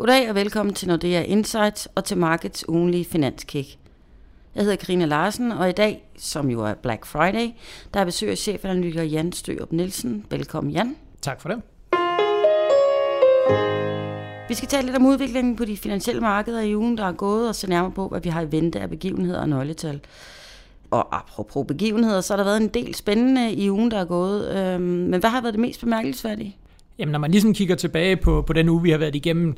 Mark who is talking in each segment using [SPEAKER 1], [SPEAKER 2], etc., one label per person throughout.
[SPEAKER 1] Goddag og velkommen til Nordea Insights og til Markets ugenlige finanskick. Jeg hedder Karina Larsen, og i dag, som jo er Black Friday, der er besøg af chefanalytiker Jan Størup Nielsen. Velkommen Jan.
[SPEAKER 2] Tak for det.
[SPEAKER 1] Vi skal tale lidt om udviklingen på de finansielle markeder i ugen, der er gået, og se nærmere på, hvad vi har i vente af begivenheder og nøgletal. Og apropos begivenheder, så har der været en del spændende i ugen, der er gået. Øhm, men hvad har været det mest bemærkelsesværdige?
[SPEAKER 2] Jamen, når man ligesom kigger tilbage på, på den uge, vi har været igennem,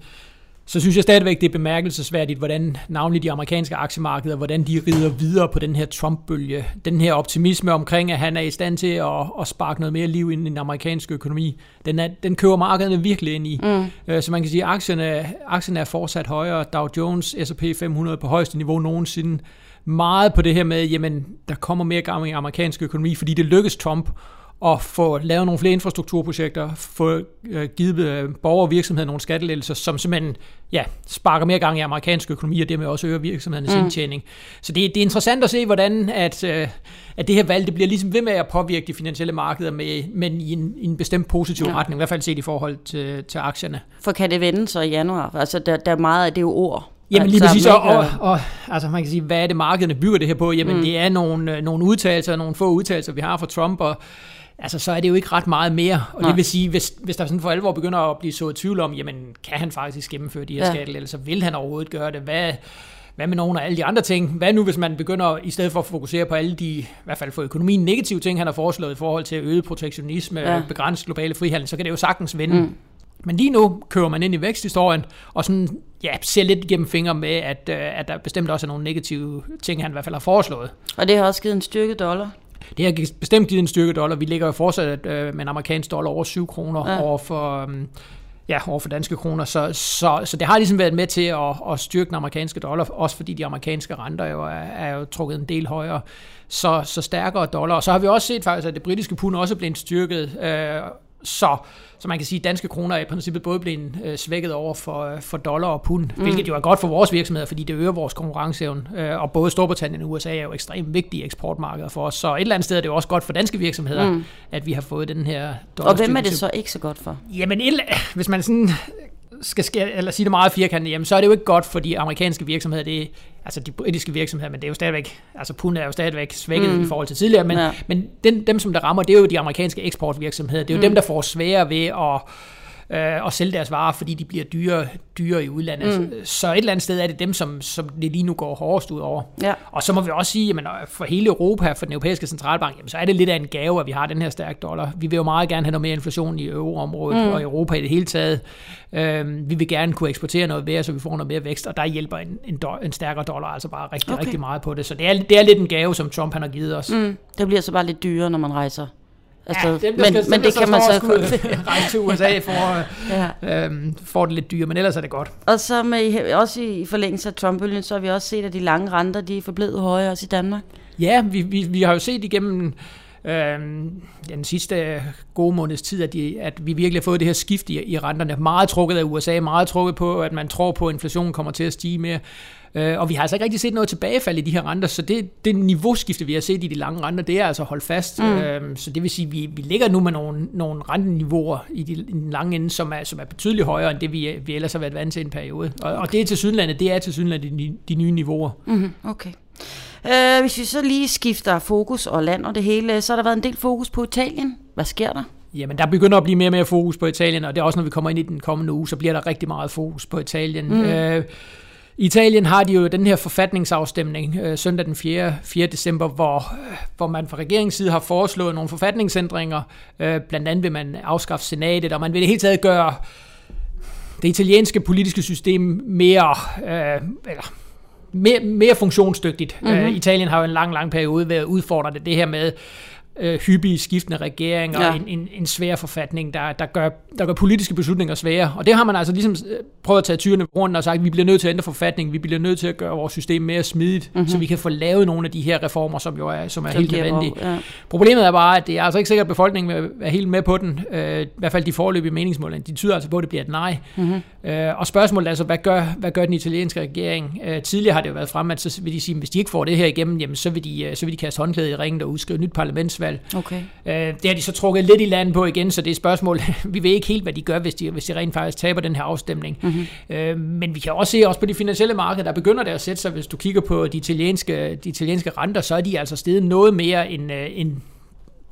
[SPEAKER 2] så synes jeg stadigvæk, det er bemærkelsesværdigt, hvordan navnlig de amerikanske aktiemarkeder, hvordan de rider videre på den her Trump-bølge. Den her optimisme omkring, at han er i stand til at, at sparke noget mere liv ind i den amerikanske økonomi, den, er, den kører markederne virkelig ind i. Mm. Øh, så man kan sige, at aktierne, aktierne er fortsat højere. Dow Jones, S&P 500 på højeste niveau nogensinde. Meget på det her med, jamen, der kommer mere gang i amerikansk økonomi, fordi det lykkes Trump at få lavet nogle flere infrastrukturprojekter, få øh, givet øh, borgere og virksomheder nogle skattelettelser, som simpelthen ja, sparker mere gang i amerikansk økonomi, og dermed også øger virksomhedernes mm. indtjening. Så det, det er interessant at se, hvordan at, øh, at det her valg det bliver ligesom ved med at påvirke de finansielle markeder, med, men i en, i en bestemt positiv ja. retning, i hvert fald set i forhold til, til aktierne.
[SPEAKER 1] For kan det vende så i januar? Altså, der, der er meget af det jo ord.
[SPEAKER 2] Jamen lige præcis, og, og, og altså man kan sige, hvad er det markederne bygger det her på? Jamen mm. det er nogle, nogle udtalelser, nogle få udtalelser, vi har fra Trump, og altså, så er det jo ikke ret meget mere. Og Nej. det vil sige, hvis, hvis der sådan for alvor begynder at blive så tvivl om, jamen, kan han faktisk gennemføre de her ja. skattelettelser? Vil han overhovedet gøre det? Hvad, hvad med nogle af alle de andre ting? Hvad nu, hvis man begynder, i stedet for at fokusere på alle de, i hvert fald for økonomien, negative ting, han har foreslået i forhold til øget protektionisme, ja. begrænset globale frihandel, så kan det jo sagtens vende. Mm. Men lige nu kører man ind i væksthistorien, og sådan, ja, ser lidt igennem fingre med, at, øh, at der bestemt også er nogle negative ting, han i hvert fald har foreslået.
[SPEAKER 1] Og det har også givet en styrket dollar?
[SPEAKER 2] Det har bestemt givet en styrke dollar. Vi ligger jo fortsat øh, med en amerikansk dollar over 7 kroner ja. over for... Øh, ja, over for danske kroner. Så, så, så det har ligesom været med til at, at styrke den amerikanske dollar, også fordi de amerikanske renter jo er, er jo trukket en del højere. Så, så stærkere dollar. Og så har vi også set faktisk, at det britiske pund også er blevet styrket. Øh, så, så man kan sige, at danske kroner er i princippet både blevet øh, svækket over for, øh, for dollar og pund, mm. hvilket jo er godt for vores virksomheder, fordi det øger vores konkurrenceevne. Øh, og både Storbritannien og USA er jo ekstremt vigtige eksportmarkeder for os. Så et eller andet sted er det jo også godt for danske virksomheder, mm. at vi har fået den her
[SPEAKER 1] Og hvem er det så ikke så godt for?
[SPEAKER 2] Jamen, hvis man sådan skal skære, eller sige det meget firkantet, jamen, så er det jo ikke godt for de amerikanske virksomheder, det er, altså de britiske virksomheder, men det er jo stadigvæk, altså pund er jo stadigvæk svækket mm. i forhold til tidligere, men, ja. men den, dem, som der rammer, det er jo de amerikanske eksportvirksomheder. Det er jo mm. dem, der får svære ved at øh, og sælge deres varer, fordi de bliver dyre, dyre i udlandet. Mm. Så et eller andet sted er det dem, som, som det lige nu går hårdest ud over. Ja. Og så må vi også sige, at for hele Europa, for den europæiske centralbank, jamen, så er det lidt af en gave, at vi har den her stærke dollar. Vi vil jo meget gerne have noget mere inflation i euroområdet mm. og Europa i det hele taget. Øh, vi vil gerne kunne eksportere noget mere, så vi får noget mere vækst, og der hjælper en, en, do, en stærkere dollar altså bare rigtig, okay. rigtig meget på det. Så det er, det er lidt en gave, som Trump han har givet os. Mm.
[SPEAKER 1] Det bliver så bare lidt dyrere, når man rejser
[SPEAKER 2] Altså, ja, dem, men, skal, men det kan man så rejse til USA for, ja. øhm, for det lidt dyre, men ellers er det godt.
[SPEAKER 1] Og så med, også i forlængelse af trump så har vi også set, at de lange renter, de er forblevet høje også i Danmark.
[SPEAKER 2] Ja, vi, vi, vi har jo set igennem øhm, den sidste gode måneds tid, at, de, at vi virkelig har fået det her skift i, i renterne. Meget trukket af USA, meget trukket på, at man tror på, at inflationen kommer til at stige mere. Øh, og vi har altså ikke rigtig set noget tilbagefald i de her renter, så det, det niveauskifte, vi har set i de lange renter, det er altså holdt fast. Mm. Øh, så det vil sige, at vi, vi ligger nu med nogle, nogle renteniveauer i, de, i den lange ende, som er, som er betydeligt højere end det, vi, vi ellers har været vant til en periode. Og, og det er til Sydlandet, det er til Sydlandet de, de nye niveauer.
[SPEAKER 1] Mm, okay. Øh, hvis vi så lige skifter fokus og land og det hele, så har der været en del fokus på Italien. Hvad sker der?
[SPEAKER 2] Jamen, der begynder at blive mere og mere fokus på Italien, og det er også, når vi kommer ind i den kommende uge, så bliver der rigtig meget fokus på Italien. Mm. Øh, i Italien har de jo den her forfatningsafstemning øh, søndag den 4. 4. december, hvor, øh, hvor man fra regeringens side har foreslået nogle forfatningsændringer. Øh, blandt andet vil man afskaffe senatet, og man vil i det hele taget gøre det italienske politiske system mere, øh, eller mere, mere funktionsdygtigt. Mm-hmm. Øh, Italien har jo en lang, lang periode været udfordret det, det her med, øh, hyppige skiftende regeringer, ja. en, en, en svær forfatning, der, der, gør, der gør politiske beslutninger svære. Og det har man altså ligesom øh, prøvet at tage tyrene rundt og sagt, at vi bliver nødt til at ændre forfatningen, vi bliver nødt til at gøre vores system mere smidigt, mm-hmm. så vi kan få lavet nogle af de her reformer, som jo er, som er helt nødvendige. Ja. Problemet er bare, at det er altså ikke sikkert, at befolkningen er helt med på den. Øh, I hvert fald de forløbige meningsmål. De tyder altså på, at det bliver et nej. Mm-hmm. Øh, og spørgsmålet er altså, hvad gør, hvad gør den italienske regering? Øh, tidligere har det jo været frem, at så vil de sige, at hvis de ikke får det her igennem, jamen, så, vil de, øh, så vil de kaste håndklædet i ringen og udskrive nyt parlaments rigsvalg.
[SPEAKER 1] Okay.
[SPEAKER 2] Øh, det har de så trukket lidt i land på igen, så det er et spørgsmål. vi ved ikke helt, hvad de gør, hvis de, hvis de rent faktisk taber den her afstemning. Mm-hmm. Øh, men vi kan også se, også på de finansielle markeder, der begynder det at sætte sig. Hvis du kigger på de italienske, de italienske renter, så er de altså steget noget mere end, øh, end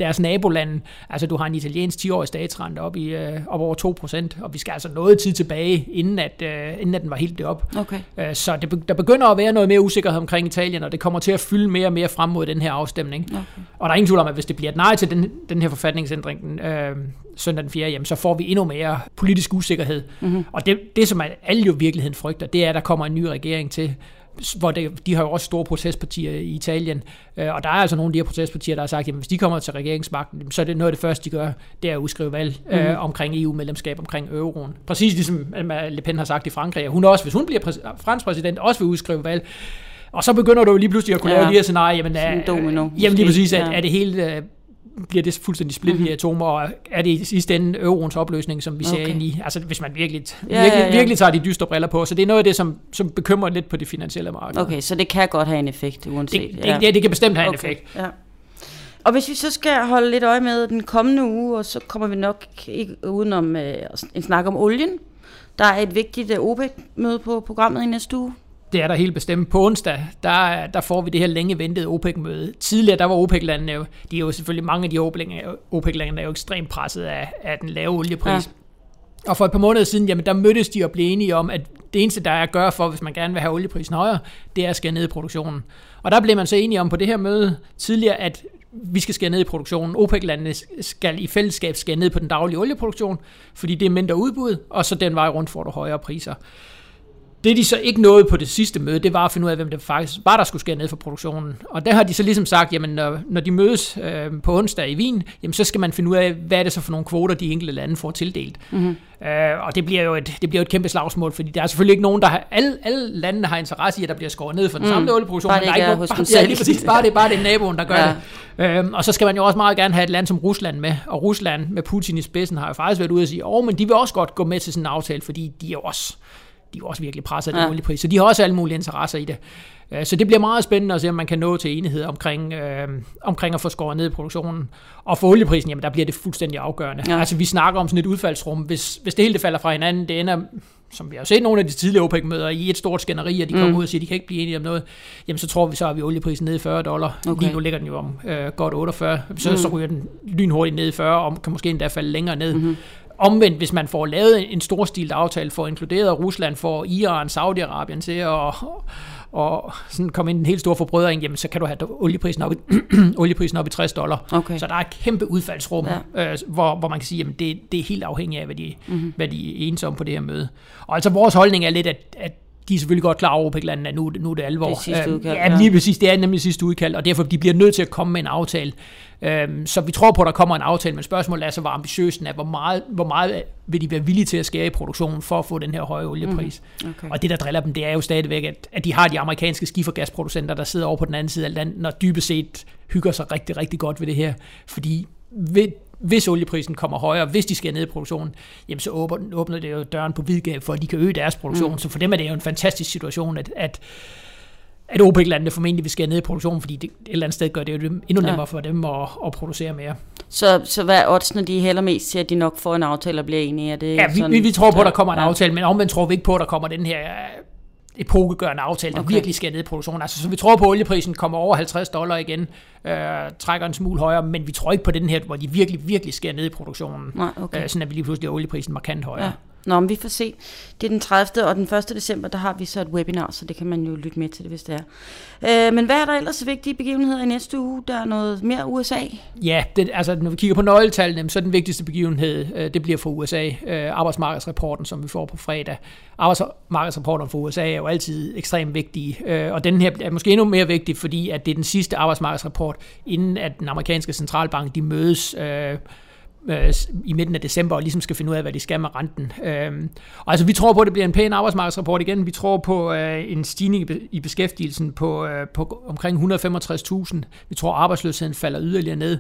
[SPEAKER 2] deres nabolande. Altså du har en italiensk 10-årig statsrente op, i, øh, op over 2%, og vi skal altså noget tid tilbage, inden at, øh, inden at den var helt deroppe.
[SPEAKER 1] Okay.
[SPEAKER 2] Øh, så det, der begynder at være noget mere usikkerhed omkring Italien, og det kommer til at fylde mere og mere frem mod den her afstemning. Okay. Og der er ingen tvivl om, at hvis det bliver et nej til den, den her forfatningsændring øh, søndag den 4., jamen, så får vi endnu mere politisk usikkerhed. Mm-hmm. Og det, det, som alle jo i virkeligheden frygter, det er, at der kommer en ny regering til, hvor det, de har jo også store protestpartier i Italien, øh, og der er altså nogle af de her protestpartier, der har sagt, at hvis de kommer til regeringsmagten, så er det noget af det første, de gør, det er at udskrive valg øh, mm. omkring EU-medlemskab, omkring euroen. Præcis ligesom Le Pen har sagt i Frankrig, at hun også, hvis hun bliver præ- fransk præsident, også vil udskrive valg. Og så begynder du jo lige pludselig at kunne ja. lave de her scenarier, jamen, er,
[SPEAKER 1] domino,
[SPEAKER 2] jamen lige præcis, at, ja. er det helt øh, bliver det fuldstændig splittet mm-hmm. i atomer, og er det i sidste ende euroens opløsning, som vi okay. ser ind i, altså hvis man virkelig, ja, virkelig, ja, ja. virkelig tager de dystre briller på. Så det er noget af det, som, som bekymrer lidt på det finansielle marked.
[SPEAKER 1] Okay, så det kan godt have en effekt, uanset.
[SPEAKER 2] Det, ja. det, ja, det kan bestemt have okay. en effekt. Ja.
[SPEAKER 1] Og hvis vi så skal holde lidt øje med den kommende uge, og så kommer vi nok ikke udenom øh, en snak om olien. Der er et vigtigt øh, OPEC-møde på programmet i næste uge.
[SPEAKER 2] Det er der helt bestemt. På onsdag, der, der får vi det her længe ventede OPEC-møde. Tidligere, der var OPEC-landene jo, de er jo selvfølgelig, mange af de OPEC-landene er jo ekstremt presset af, af den lave oliepris. Ja. Og for et par måneder siden, jamen der mødtes de og blev enige om, at det eneste, der er at gøre for, hvis man gerne vil have olieprisen højere, det er at skære ned i produktionen. Og der blev man så enige om på det her møde tidligere, at vi skal skære ned i produktionen. OPEC-landene skal i fællesskab skære ned på den daglige olieproduktion, fordi det er mindre udbud, og så den vej rundt får du højere priser. Det de så ikke nåede på det sidste møde, det var at finde ud af, hvem det faktisk var, der skulle skære ned for produktionen. Og der har de så ligesom sagt, jamen når, når de mødes øh, på onsdag i Wien, jamen så skal man finde ud af, hvad er det så for nogle kvoter, de enkelte lande får tildelt. Mm-hmm. Øh, og det bliver jo et, det bliver jo et kæmpe slagsmål, fordi der er selvfølgelig ikke nogen, der har, alle, alle landene har interesse i, at der bliver skåret ned for den mm. samlede olieproduktion.
[SPEAKER 1] Bare det ikke
[SPEAKER 2] er,
[SPEAKER 1] hos selv.
[SPEAKER 2] Ja, lige præcis. Bare det, bare det er naboen, der gør ja. det. Øh, og så skal man jo også meget gerne have et land som Rusland med, og Rusland med Putin i spidsen har jo faktisk været ude og sige, åh, oh, men de vil også godt gå med til sådan en aftale, fordi de er jo også de er også virkelig presset af ja. oliepris, så de har også alle mulige interesser i det. Øh, så det bliver meget spændende at se, om man kan nå til enighed omkring, øh, omkring at få skåret ned i produktionen. Og for olieprisen, jamen der bliver det fuldstændig afgørende. Ja. Altså vi snakker om sådan et udfaldsrum. Hvis, hvis det hele det falder fra hinanden, det ender, som vi har set nogle af de tidligere OPEC-møder, i et stort skænderi, og de kommer mm. ud og siger, at de kan ikke blive enige om noget, jamen så tror vi så, at vi olieprisen ned i 40 dollar. Okay. Lige nu ligger den jo om øh, godt 48. Så, mm. så ryger den lynhurtigt ned i 40, og kan måske endda falde længere ned. Mm-hmm. Omvendt, hvis man får lavet en storstilt aftale, for inkluderet Rusland, for Iran, Saudi-Arabien til at og sådan komme ind i en helt stor forbrødring, jamen så kan du have olieprisen op i, olieprisen op i 60 dollar. Okay. Så der er et kæmpe udfaldsrum, ja. øh, hvor, hvor man kan sige, at det, det er helt afhængigt af, hvad de, mm-hmm. hvad de er om på det her møde. Og altså vores holdning er lidt, at, at de er selvfølgelig godt klar over, OPEC-landene, at nu, nu er det alvor. Det er
[SPEAKER 1] sidste udkald.
[SPEAKER 2] ja, lige præcis. Det er nemlig sidste udkald, og derfor de bliver nødt til at komme med en aftale. Øhm, så vi tror på, at der kommer en aftale, men spørgsmålet er så, hvor ambitiøs den er. Hvor meget, hvor meget vil de være villige til at skære i produktionen for at få den her høje oliepris? Mm, okay. Og det, der driller dem, det er jo stadigvæk, at, at de har de amerikanske skifergasproducenter, der sidder over på den anden side af landet, og dybest set hygger sig rigtig, rigtig godt ved det her. Fordi ved, hvis olieprisen kommer højere, hvis de skal ned i produktionen, jamen så åbner, åbner det jo døren på vidgab for, at de kan øge deres produktion. Mm. Så for dem er det jo en fantastisk situation, at, at at OPEC-landene formentlig vil skære ned i produktionen, fordi det et eller andet sted gør det jo endnu nemmere ja. for dem at, at producere mere.
[SPEAKER 1] Så, så hvad er oddsene, de hælder mest til, at de nok får en aftale og bliver enige? Er det
[SPEAKER 2] ja, vi, sådan, vi, vi tror på, at der kommer en ja. aftale, men omvendt tror vi ikke på, at der kommer den her epokegørende aftale, der okay. virkelig skal ned i produktionen. Altså, så vi tror på, at olieprisen kommer over 50 dollar igen, øh, trækker en smule højere, men vi tror ikke på den her, hvor de virkelig, virkelig skal ned i produktionen. Nej, okay. øh, sådan at vi lige pludselig er olieprisen markant højere. Ja.
[SPEAKER 1] Nå, men vi får se. Det er den 30. og den 1. december, der har vi så et webinar, så det kan man jo lytte med til det, hvis det er. Øh, men hvad er der ellers vigtige begivenheder i næste uge? Der er noget mere USA?
[SPEAKER 2] Ja, det, altså når vi kigger på nøgletallene, så er den vigtigste begivenhed, øh, det bliver for USA. Øh, arbejdsmarkedsrapporten, som vi får på fredag. Arbejdsmarkedsrapporten for USA er jo altid ekstremt vigtig, øh, og den her er måske endnu mere vigtig, fordi at det er den sidste arbejdsmarkedsrapport, inden at den amerikanske centralbank de mødes øh, øh, i midten af december og ligesom skal finde ud af, hvad de skal med renten. Øh, og altså, vi tror på, at det bliver en pæn arbejdsmarkedsrapport igen. Vi tror på øh, en stigning i beskæftigelsen på, øh, på omkring 165.000. Vi tror, at arbejdsløsheden falder yderligere ned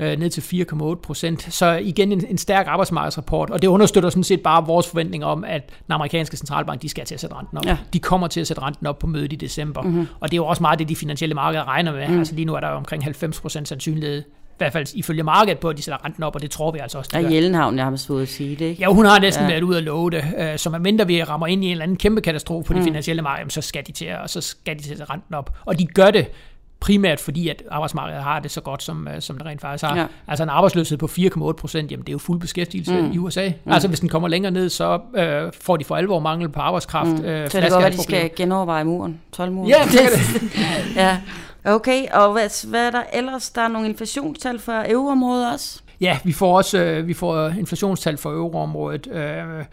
[SPEAKER 2] øh, ned til 4,8 procent. Så igen en, en stærk arbejdsmarkedsrapport, og det understøtter sådan set bare vores forventning om, at den amerikanske centralbank, de skal til at sætte renten op. Ja. De kommer til at sætte renten op på mødet i december, mm-hmm. og det er jo også meget det, de finansielle markeder regner med. Mm. Altså lige nu er der omkring 90 procent sandsynlighed hvert fald ifølge markedet på, at de sætter renten op, og det tror vi altså også,
[SPEAKER 1] Ja, Jellenhavn nærmest fået at sige det, ikke?
[SPEAKER 2] Ja, hun har næsten ja. været ude at love det. Øh, så medmindre vi rammer ind i en eller anden kæmpe katastrofe på mm. det finansielle marked, så skal de til at, så skal de sætte renten op. Og de gør det primært fordi, at arbejdsmarkedet har det så godt, som, øh, som det rent faktisk har. Ja. Altså en arbejdsløshed på 4,8 procent, jamen det er jo fuld beskæftigelse mm. i USA. Mm. Altså hvis den kommer længere ned, så øh, får de for alvor mangel på arbejdskraft. Mm.
[SPEAKER 1] Øh, så det går, at de skal genoverveje muren, 12 muren.
[SPEAKER 2] Ja, det det.
[SPEAKER 1] ja. Okay, og hvad, hvad er der ellers? Der er nogle inflationstal for euroområdet også?
[SPEAKER 2] Ja, vi får også øh, vi får inflationstal for euroområdet. Øh,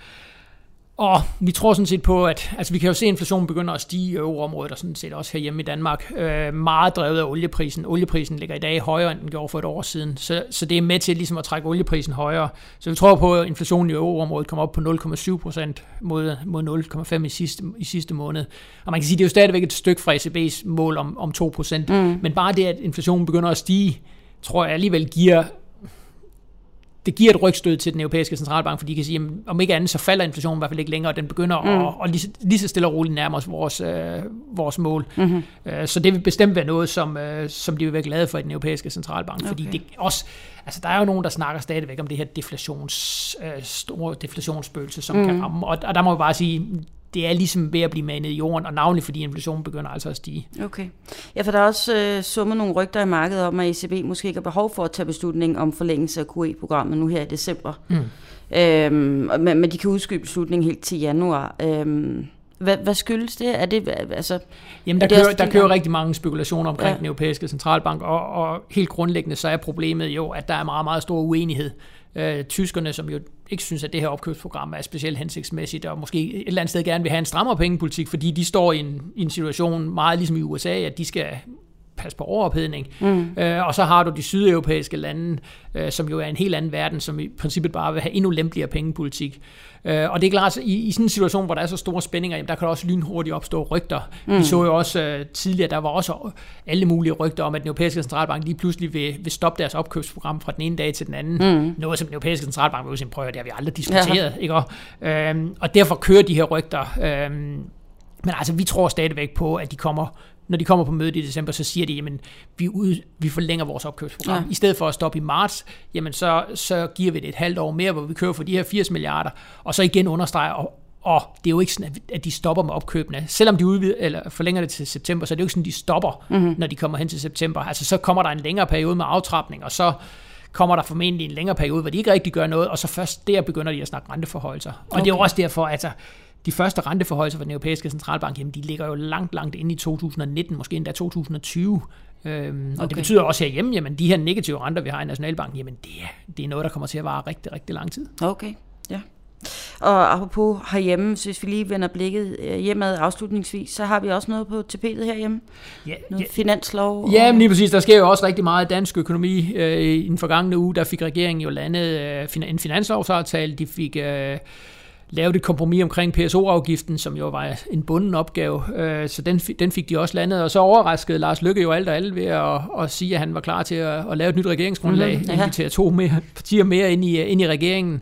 [SPEAKER 2] og vi tror sådan set på, at altså vi kan jo se, at inflationen begynder at stige i euroområdet, og sådan set også herhjemme i Danmark. Øh, meget drevet af olieprisen. Olieprisen ligger i dag højere, end den gjorde for et år siden. Så, så det er med til ligesom at trække olieprisen højere. Så vi tror på, at inflationen i euroområdet kommer op på 0,7 procent mod, mod 0,5 i sidste, i sidste måned. Og man kan sige, at det er jo stadigvæk et stykke fra ECB's mål om, om 2 procent. Mm. Men bare det, at inflationen begynder at stige, tror jeg alligevel giver det giver et rygstød til den europæiske centralbank, fordi de kan sige, at om ikke andet, så falder inflationen i hvert fald ikke længere, og den begynder mm. at, at lige, lige så stille og roligt nærme os vores, øh, vores mål. Mm-hmm. Øh, så det vil bestemt være noget, som, øh, som de vil være glade for i den europæiske centralbank, okay. fordi det også, altså der er jo nogen, der snakker stadigvæk om det her deflations, øh, store deflationsspøgelse, som mm. kan ramme, og, og der må vi bare sige, det er ligesom ved at blive manet i jorden, og navnlig fordi inflationen begynder altså at stige.
[SPEAKER 1] Okay. Ja, for der er også øh, summet nogle rygter i markedet om, at ECB måske ikke har behov for at tage beslutning om forlængelse af QE-programmet nu her i december. Mm. Øhm, men, men de kan udskyde beslutningen helt til januar. Øhm, hvad, hvad skyldes det? Er det altså,
[SPEAKER 2] Jamen, der, kører, der kører rigtig mange spekulationer omkring ja. den europæiske centralbank, og, og helt grundlæggende så er problemet jo, at der er meget, meget stor uenighed øh, tyskerne, som jo ikke synes, at det her opkøbsprogram er specielt hensigtsmæssigt, og måske et eller andet sted gerne vil have en strammere pengepolitik, fordi de står i en, i en situation meget ligesom i USA, at de skal passe på overophedning. Mm. Øh, og så har du de sydeuropæiske lande, øh, som jo er en helt anden verden, som i princippet bare vil have endnu lempeligere pengepolitik. Øh, og det er klart, at i, i sådan en situation, hvor der er så store spændinger, jamen, der kan der også lynhurtigt opstå rygter. Mm. Vi så jo også øh, tidligere, der var også alle mulige rygter om, at den europæiske centralbank lige pludselig vil, vil stoppe deres opkøbsprogram fra den ene dag til den anden. Mm. Noget, som den europæiske centralbank vil sige, prøve, det har vi aldrig diskuteret. Ja. Ikke? Og, øh, og derfor kører de her rygter. Øh, men altså, vi tror stadigvæk på, at de kommer når de kommer på mødet i december, så siger de, jamen, vi, ud, vi forlænger vores opkøbsprogram. Ja. I stedet for at stoppe i marts, jamen, så, så giver vi det et halvt år mere, hvor vi kører for de her 80 milliarder, og så igen understreger, og, og det er jo ikke sådan, at de stopper med opkøbene. Selvom de udvider, eller forlænger det til september, så er det jo ikke sådan, at de stopper, mm-hmm. når de kommer hen til september. Altså, så kommer der en længere periode med aftrapning, og så kommer der formentlig en længere periode, hvor de ikke rigtig gør noget, og så først der begynder de at snakke renteforholdelser. Og okay. det er jo også derfor, altså, de første renteforholdelser for den europæiske centralbank, jamen, de ligger jo langt, langt ind i 2019, måske endda 2020. Øhm, og okay. det betyder også herhjemme, jamen de her negative renter, vi har i Nationalbanken, jamen det er, det er noget, der kommer til at vare rigtig, rigtig lang tid.
[SPEAKER 1] Okay, ja. Og apropos herhjemme, hvis vi lige vender blikket øh, hjemad afslutningsvis, så har vi også noget på tapetet herhjemme. Ja, noget ja. finanslov.
[SPEAKER 2] Ja, men lige præcis. Der sker jo også rigtig meget dansk økonomi. Øh, I den forgangne uge, der fik regeringen jo landet øh, en finanslovsaftale. De fik... Øh, lavet et kompromis omkring PSO-afgiften, som jo var en bunden opgave, øh, så den, den fik de også landet, og så overraskede Lars Lykke jo alt og alt ved at, at sige, at han var klar til at, at lave et nyt regeringsgrundlag, mm-hmm, ja. invitere to mere, partier mere ind i, ind i regeringen.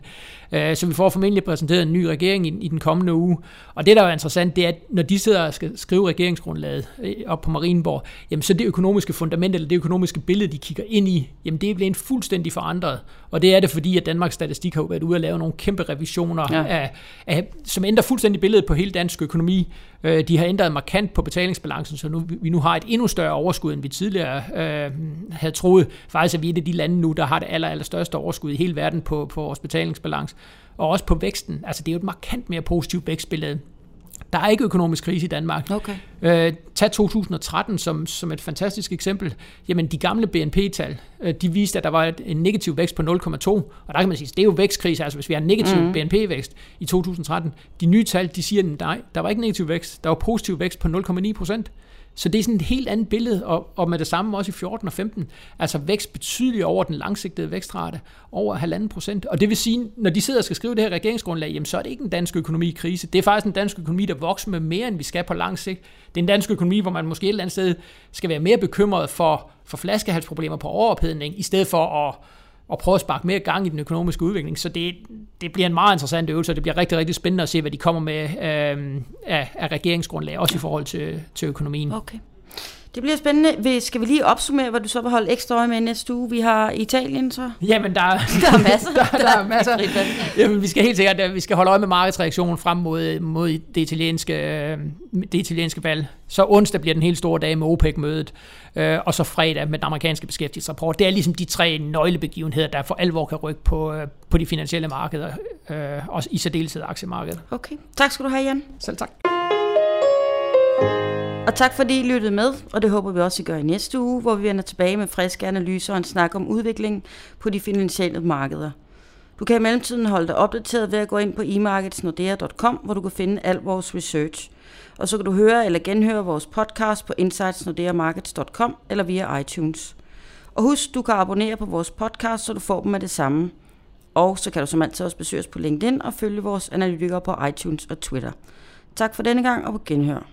[SPEAKER 2] Øh, så vi får formentlig præsenteret en ny regering i, i den kommende uge. Og det, der er interessant, det er, at når de sidder og skal skrive regeringsgrundlaget øh, op på Marienborg, jamen så det økonomiske fundament, eller det økonomiske billede, de kigger ind i, jamen det er blevet fuldstændig forandret. Og det er det, fordi at Danmarks Statistik har været ude og lave nogle kæmpe revisioner, ja. af, af, som ændrer fuldstændig billedet på hele dansk økonomi. Øh, de har ændret markant på betalingsbalancen, så nu, vi nu har et endnu større overskud, end vi tidligere øh, havde troet. Faktisk er vi et af de lande nu, der har det aller, aller største overskud i hele verden på, på vores betalingsbalance. Og også på væksten. Altså det er jo et markant mere positivt vækstbillede der er ikke økonomisk krise i Danmark. Okay. Øh, tag 2013 som, som et fantastisk eksempel. Jamen, de gamle BNP-tal, øh, de viste, at der var en negativ vækst på 0,2. Og der kan man sige, det er jo vækstkrise, altså hvis vi har en negativ mm. BNP-vækst i 2013. De nye tal, de siger, nej, der var ikke negativ vækst, der var positiv vækst på 0,9 procent. Så det er sådan et helt andet billede, og, og med det samme også i 14 og 15. Altså vækst betydeligt over den langsigtede vækstrate, over halvanden procent. Og det vil sige, når de sidder og skal skrive det her regeringsgrundlag, jamen så er det ikke en dansk økonomi i krise. Det er faktisk en dansk økonomi, der vokser med mere, end vi skal på lang sigt. Det er en dansk økonomi, hvor man måske et eller andet sted skal være mere bekymret for, for flaskehalsproblemer på overophedning, i stedet for at og prøve at sparke mere gang i den økonomiske udvikling. Så det, det bliver en meget interessant øvelse, og det bliver rigtig, rigtig spændende at se, hvad de kommer med øh, af, af regeringsgrundlag, også i forhold til, til økonomien.
[SPEAKER 1] Okay. Det bliver spændende. Skal vi lige opsummere, hvad du så vil holde ekstra øje med næste uge? Vi har Italien så.
[SPEAKER 2] Jamen, der,
[SPEAKER 1] Der er masser.
[SPEAKER 2] der, der er masser. Jamen, vi skal helt sikkert øh, vi skal holde øje med markedsreaktionen frem mod, mod det, italienske, øh, det italienske valg. Så onsdag bliver den helt store dag med OPEC-mødet, øh, og så fredag med den amerikanske beskæftigelsesrapport. Det er ligesom de tre nøglebegivenheder, der for alvor kan rykke på, øh, på de finansielle markeder, øh, og i særdeleshed aktiemarkedet.
[SPEAKER 1] Okay. Tak skal du have, Jan.
[SPEAKER 2] Selv tak.
[SPEAKER 1] Tak fordi I lyttede med, og det håber vi også, I gør i næste uge, hvor vi vender tilbage med friske analyser og en snak om udviklingen på de finansielle markeder. Du kan i mellemtiden holde dig opdateret ved at gå ind på emarketsnordea.com, hvor du kan finde al vores research. Og så kan du høre eller genhøre vores podcast på insightsnordeamarkets.com eller via iTunes. Og husk, du kan abonnere på vores podcast, så du får dem med det samme. Og så kan du som altid også besøge os på LinkedIn og følge vores analytikere på iTunes og Twitter. Tak for denne gang og på genhør.